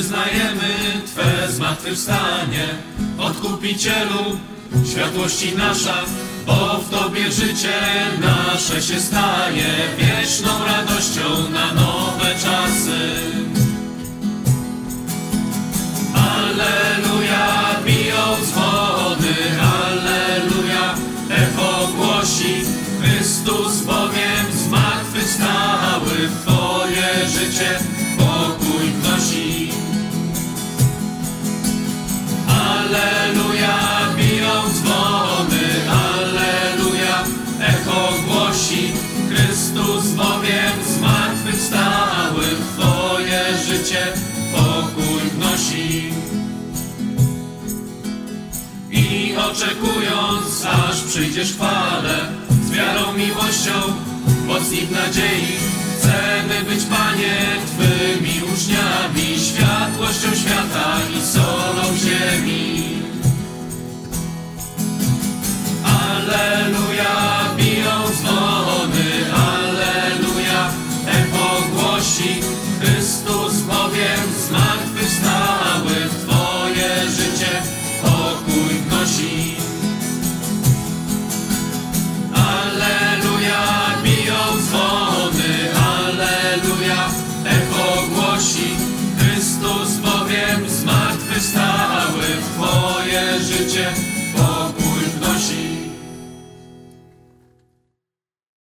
wyznajemy Twe zmartwychwstanie, Odkupicielu, światłości nasza, bo w Tobie życie nasze się staje. Wieczną radością na nowe czasy. Alleluja, biją dzwony, Alleluja, echo głosi, Chrystus bowiem zmartwychwstały, w Twoje życie pokój wnosi. I oczekując, aż przyjdziesz chwale, z wiarą, miłością, mocni w nadziei, chcemy być, Panie, życie.